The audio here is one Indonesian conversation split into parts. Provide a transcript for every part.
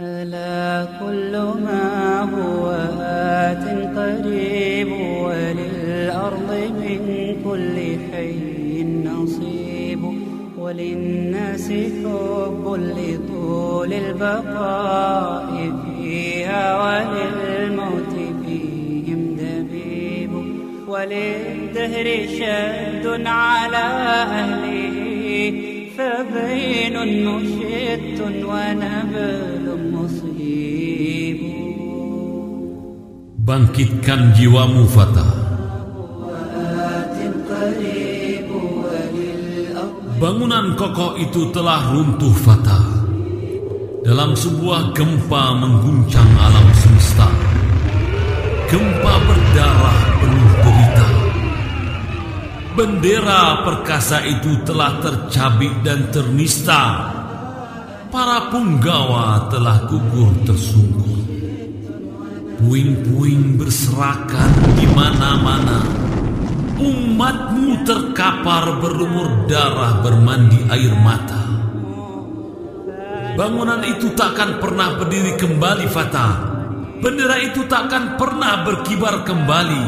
ألا كل ما هو آت قريب وللأرض من كل حي نصيب وللناس حب لطول البقاء فيها وللموت فيهم دبيب وللدهر شد على أهله فبين مشت ونبل مصيب Bangkitkan jiwamu Fata قريب وللأرض Bangunan kokoh itu telah runtuh Fata Dalam sebuah gempa mengguncang alam semesta Gempa berdarah penuh derita Bendera perkasa itu telah tercabik dan ternista Para punggawa telah gugur tersungkur Puing-puing berserakan di mana-mana. Umatmu terkapar berlumur darah bermandi air mata. Bangunan itu takkan pernah berdiri kembali Fata. Bendera itu takkan pernah berkibar kembali.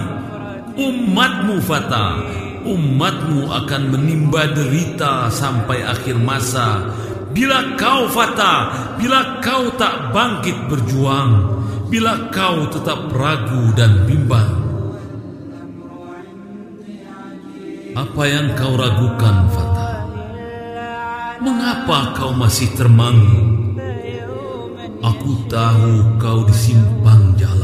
Umatmu Fata, umatmu akan menimba derita sampai akhir masa. Bila kau Fata, bila kau tak bangkit berjuang, bila kau tetap ragu dan bimbang. Apa yang kau ragukan, Fata? Mengapa kau masih termangu? Aku tahu kau di simpang jalan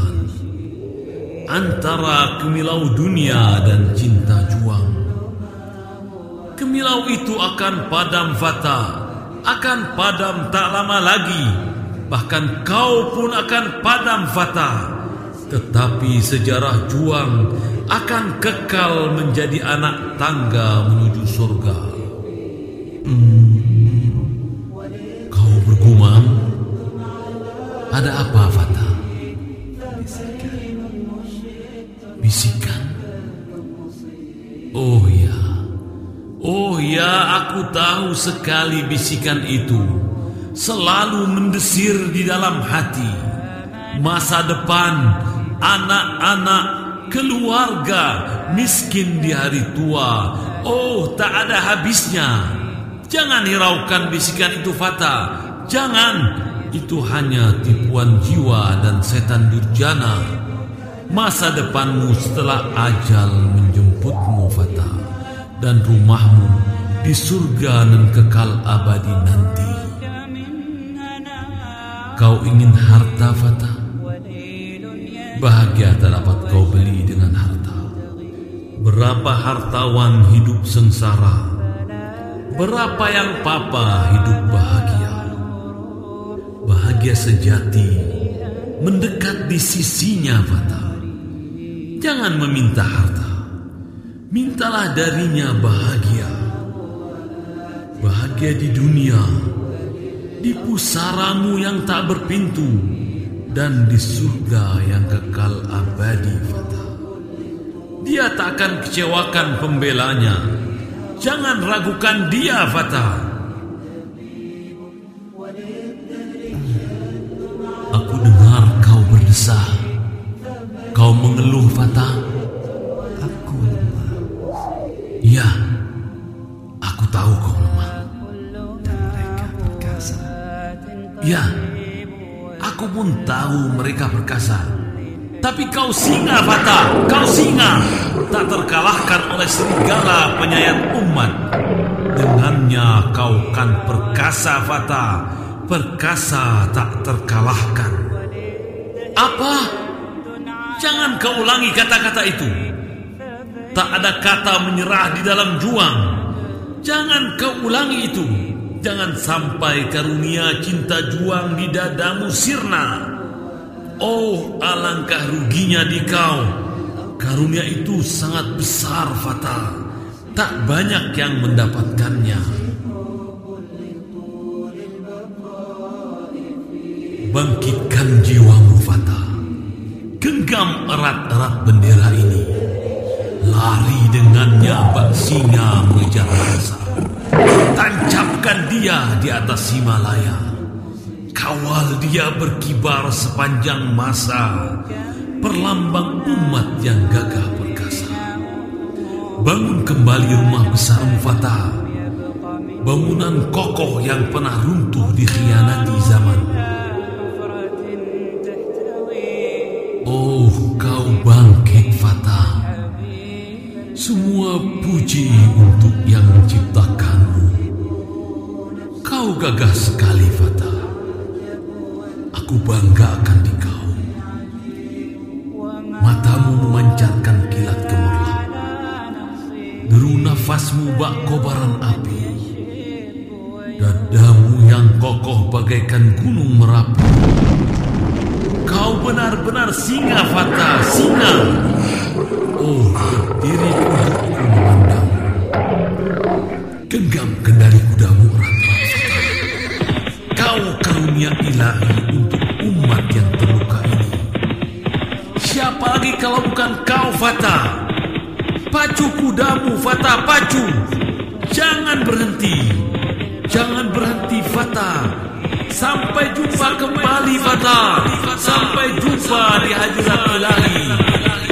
antara kemilau dunia dan cinta juang. Kemilau itu akan padam Fata, akan padam tak lama lagi. Bahkan kau pun akan padam Fata. Tetapi sejarah juang akan kekal menjadi anak tangga menuju surga. Hmm, kau bergumam? Ada apa, Fata? Aku tahu sekali bisikan itu selalu mendesir di dalam hati. Masa depan, anak-anak, keluarga, miskin di hari tua. Oh, tak ada habisnya. Jangan hiraukan bisikan itu, Fata. Jangan. Itu hanya tipuan jiwa dan setan durjana. Masa depanmu setelah ajal menjemputmu, Fata. Dan rumahmu di surga dan kekal abadi nanti. Kau ingin harta, Fata? Bahagia tak dapat kau beli dengan harta. Berapa hartawan hidup sengsara? Berapa yang papa hidup bahagia? Bahagia sejati mendekat di sisinya, Fata. Jangan meminta harta. Mintalah darinya bahagia. Bahagia di dunia, di pusaramu yang tak berpintu, dan di surga yang kekal abadi, Fata. Dia tak akan kecewakan pembelanya. Jangan ragukan dia, Fata. Aku dengar kau berdesah. Kau mengeluh, Fata. Aku lemah Ya, Ya, aku pun tahu mereka perkasa. Tapi kau singa, Fata. Kau singa. Tak terkalahkan oleh serigala penyayang umat. Dengannya kau kan perkasa, Fata. Perkasa tak terkalahkan. Apa? Jangan kau ulangi kata-kata itu. Tak ada kata menyerah di dalam juang. Jangan kau ulangi itu. Jangan sampai karunia cinta juang di dadamu sirna. Oh, alangkah ruginya di kau. Karunia itu sangat besar, Fata. Tak banyak yang mendapatkannya. Bangkitkan jiwamu, Fata. Genggam erat-erat bendera ini. Lari dengannya bak singa mengejar Tancapkan dia di atas Himalaya. Kawal dia berkibar sepanjang masa, perlambang umat yang gagah perkasa. Bangun kembali rumah besarmu Fatah, bangunan kokoh yang pernah runtuh dikhianati zaman. Oh, kau bangkit Fatah. Semua puji untuk yang gagah sekali Fatah. Aku bangga akan di kau. Matamu memancarkan kilat gemerlap. Deru nafasmu bak kobaran api. Dadamu yang kokoh bagaikan gunung merapi. Kau benar-benar singa Fata, singa. Oh, berdiri kudaku memandang. Genggam kendali kudamu Fata. Kau karunia ilahi untuk umat yang terluka ini. Siapa lagi kalau bukan kau Fata? Pacu kudamu Fata, pacu. Jangan berhenti. Jangan berhenti Fata. Sampai jumpa kembali Fata. Sampai jumpa di hadirat ilahi.